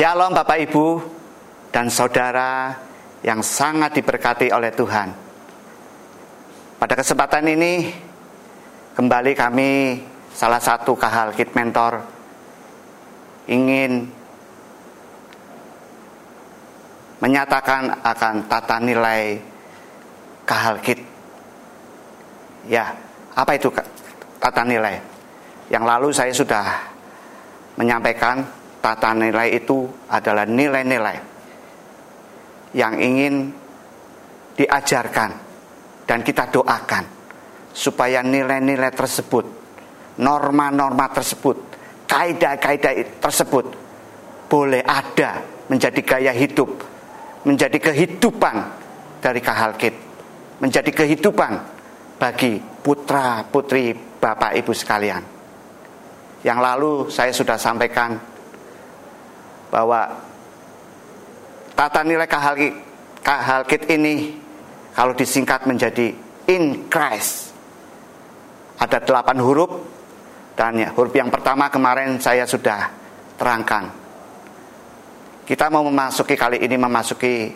Shalom Bapak Ibu dan saudara yang sangat diberkati oleh Tuhan. Pada kesempatan ini kembali kami salah satu kahal kit mentor ingin menyatakan akan tata nilai kahal kit. Ya, apa itu tata nilai? Yang lalu saya sudah menyampaikan tata nilai itu adalah nilai-nilai yang ingin diajarkan dan kita doakan supaya nilai-nilai tersebut, norma-norma tersebut, kaidah-kaidah tersebut boleh ada menjadi gaya hidup, menjadi kehidupan dari kahalkit, menjadi kehidupan bagi putra-putri Bapak Ibu sekalian. Yang lalu saya sudah sampaikan bahwa tata nilai kahalkit, kahalkit ini kalau disingkat menjadi in Christ. Ada delapan huruf dan ya, huruf yang pertama kemarin saya sudah terangkan. Kita mau memasuki kali ini memasuki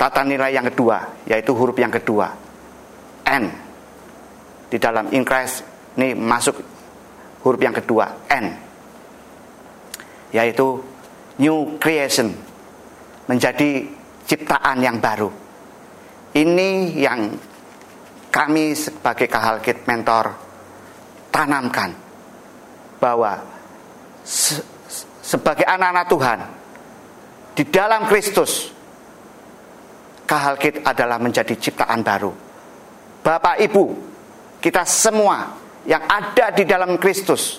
tata nilai yang kedua, yaitu huruf yang kedua. N. Di dalam in Christ ini masuk huruf yang kedua, N. Yaitu new creation. Menjadi ciptaan yang baru. Ini yang kami sebagai kahalkit mentor tanamkan bahwa se sebagai anak-anak Tuhan di dalam Kristus kahalkit adalah menjadi ciptaan baru. Bapak Ibu, kita semua yang ada di dalam Kristus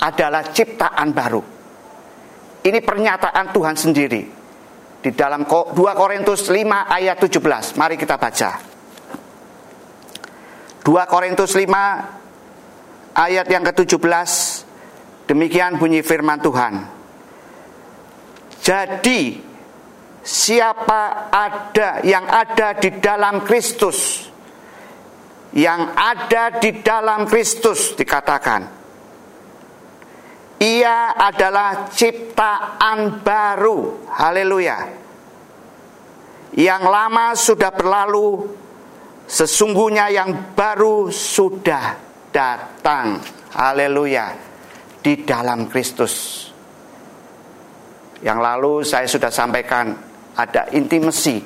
adalah ciptaan baru. Ini pernyataan Tuhan sendiri di dalam 2 Korintus 5 ayat 17. Mari kita baca. 2 Korintus 5 ayat yang ke-17 demikian bunyi firman Tuhan. Jadi siapa ada yang ada di dalam Kristus yang ada di dalam Kristus dikatakan ia adalah ciptaan baru. Haleluya. Yang lama sudah berlalu sesungguhnya yang baru sudah datang. Haleluya. Di dalam Kristus. Yang lalu saya sudah sampaikan ada intimacy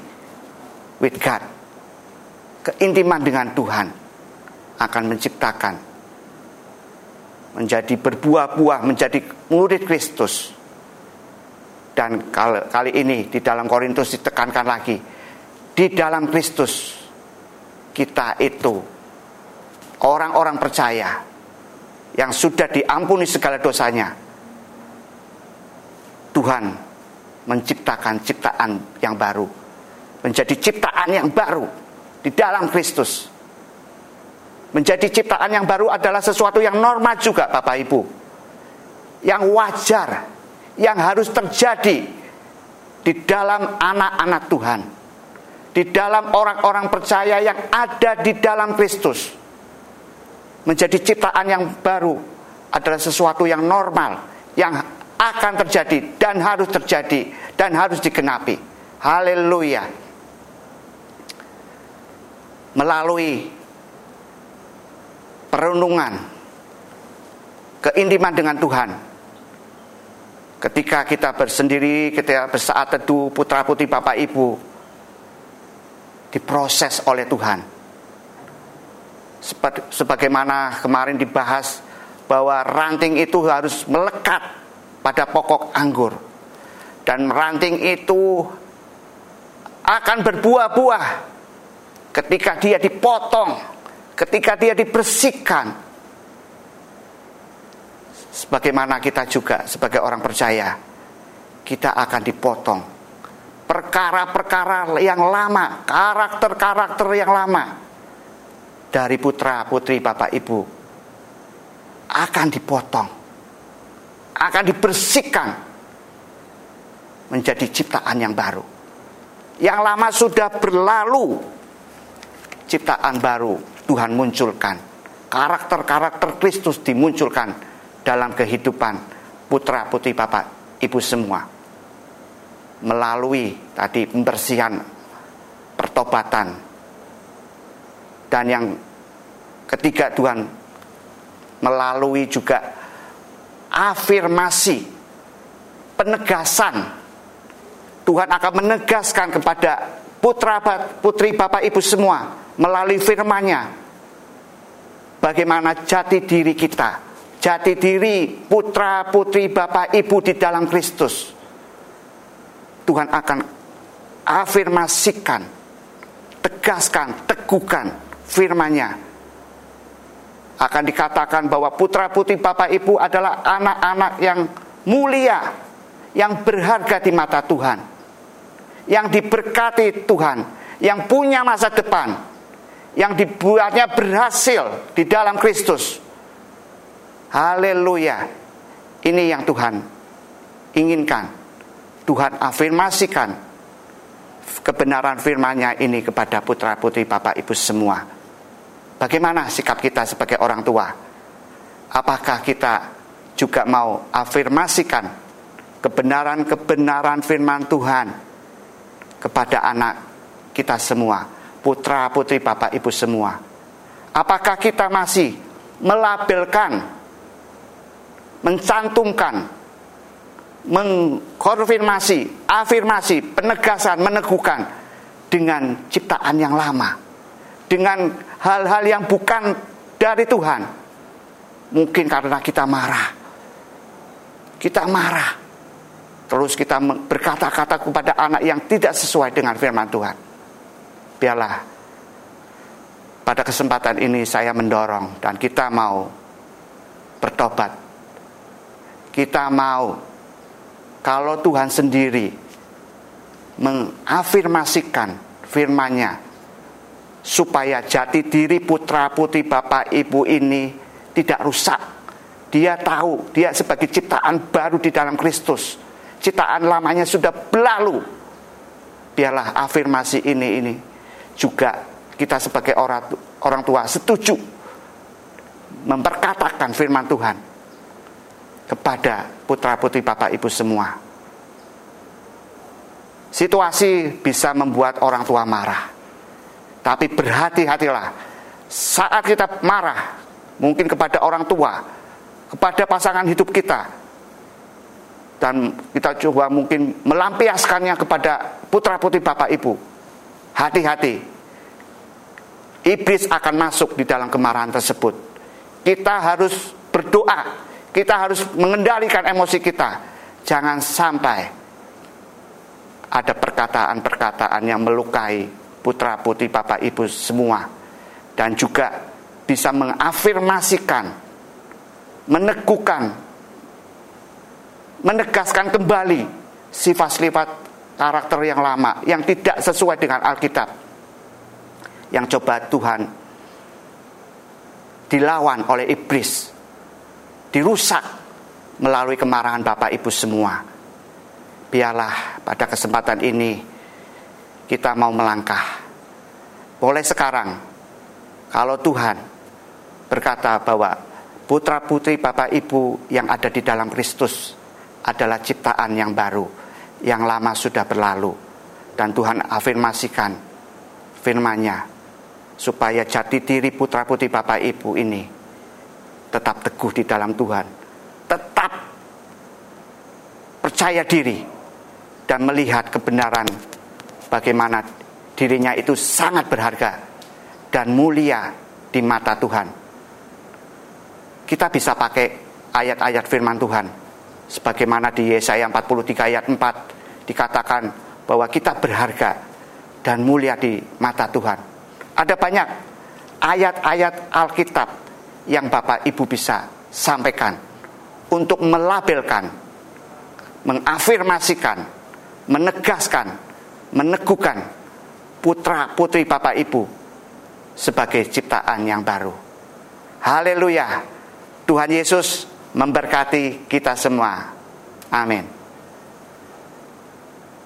with God. Keintiman dengan Tuhan akan menciptakan menjadi berbuah-buah menjadi murid Kristus. Dan kali ini di dalam Korintus ditekankan lagi di dalam Kristus kita itu orang-orang percaya yang sudah diampuni segala dosanya. Tuhan menciptakan ciptaan yang baru, menjadi ciptaan yang baru di dalam Kristus. Menjadi ciptaan yang baru adalah sesuatu yang normal juga, Bapak Ibu, yang wajar, yang harus terjadi di dalam anak-anak Tuhan, di dalam orang-orang percaya yang ada di dalam Kristus. Menjadi ciptaan yang baru adalah sesuatu yang normal, yang akan terjadi dan harus terjadi dan harus digenapi. Haleluya. Melalui perenungan keintiman dengan Tuhan. Ketika kita bersendiri, ketika bersaat teduh putra putri Bapak Ibu diproses oleh Tuhan. Sebagaimana kemarin dibahas bahwa ranting itu harus melekat pada pokok anggur. Dan ranting itu akan berbuah-buah ketika dia dipotong, ketika dia dibersihkan. Sebagaimana kita juga sebagai orang percaya, kita akan dipotong. Perkara-perkara yang lama, karakter-karakter yang lama dari putra-putri Bapak Ibu akan dipotong akan dibersihkan menjadi ciptaan yang baru. Yang lama sudah berlalu, ciptaan baru Tuhan munculkan. Karakter-karakter Kristus dimunculkan dalam kehidupan putra putri Bapak Ibu semua. Melalui tadi pembersihan pertobatan. Dan yang ketiga Tuhan melalui juga afirmasi penegasan. Tuhan akan menegaskan kepada putra putri Bapak Ibu semua melalui firman-Nya bagaimana jati diri kita, jati diri putra putri Bapak Ibu di dalam Kristus. Tuhan akan afirmasikan, tegaskan, teguhkan firman-Nya. Akan dikatakan bahwa putra putri Bapak Ibu adalah anak-anak yang mulia, yang berharga di mata Tuhan, yang diberkati Tuhan, yang punya masa depan, yang dibuatnya berhasil di dalam Kristus. Haleluya. Ini yang Tuhan inginkan. Tuhan afirmasikan kebenaran firman-Nya ini kepada putra-putri Bapak Ibu semua. Bagaimana sikap kita sebagai orang tua? Apakah kita juga mau afirmasikan kebenaran-kebenaran firman Tuhan kepada anak kita semua, putra putri bapak ibu semua. Apakah kita masih melabelkan, mencantumkan, mengkonfirmasi, afirmasi, penegasan, meneguhkan dengan ciptaan yang lama, dengan hal-hal yang bukan dari Tuhan. Mungkin karena kita marah, kita marah. Terus kita berkata-kata kepada anak yang tidak sesuai dengan firman Tuhan. Biarlah pada kesempatan ini saya mendorong dan kita mau bertobat. Kita mau kalau Tuhan sendiri mengafirmasikan firman-Nya supaya jati diri putra putri bapak ibu ini tidak rusak dia tahu dia sebagai ciptaan baru di dalam Kristus. Ciptaan lamanya sudah berlalu. Biarlah afirmasi ini ini juga kita sebagai orang orang tua setuju memperkatakan firman Tuhan kepada putra putri bapak ibu semua. Situasi bisa membuat orang tua marah. Tapi berhati-hatilah saat kita marah mungkin kepada orang tua kepada pasangan hidup kita dan kita coba mungkin melampiaskannya kepada putra putri bapak ibu hati-hati. Iblis akan masuk di dalam kemarahan tersebut. Kita harus berdoa. Kita harus mengendalikan emosi kita. Jangan sampai ada perkataan-perkataan yang melukai putra putri bapak ibu semua. Dan juga bisa mengafirmasikan meneguhkan, menegaskan kembali sifat-sifat karakter yang lama yang tidak sesuai dengan Alkitab. Yang coba Tuhan dilawan oleh iblis, dirusak melalui kemarahan Bapak Ibu semua. Biarlah pada kesempatan ini kita mau melangkah. Boleh sekarang kalau Tuhan berkata bahwa putra-putri Bapak Ibu yang ada di dalam Kristus adalah ciptaan yang baru, yang lama sudah berlalu. Dan Tuhan afirmasikan firman-Nya supaya jati diri putra-putri Bapak Ibu ini tetap teguh di dalam Tuhan, tetap percaya diri dan melihat kebenaran bagaimana dirinya itu sangat berharga dan mulia di mata Tuhan kita bisa pakai ayat-ayat firman Tuhan. Sebagaimana di Yesaya 43 ayat 4 dikatakan bahwa kita berharga dan mulia di mata Tuhan. Ada banyak ayat-ayat Alkitab yang Bapak Ibu bisa sampaikan untuk melabelkan, mengafirmasikan, menegaskan, meneguhkan putra putri Bapak Ibu sebagai ciptaan yang baru. Haleluya. Tuhan Yesus memberkati kita semua. Amin.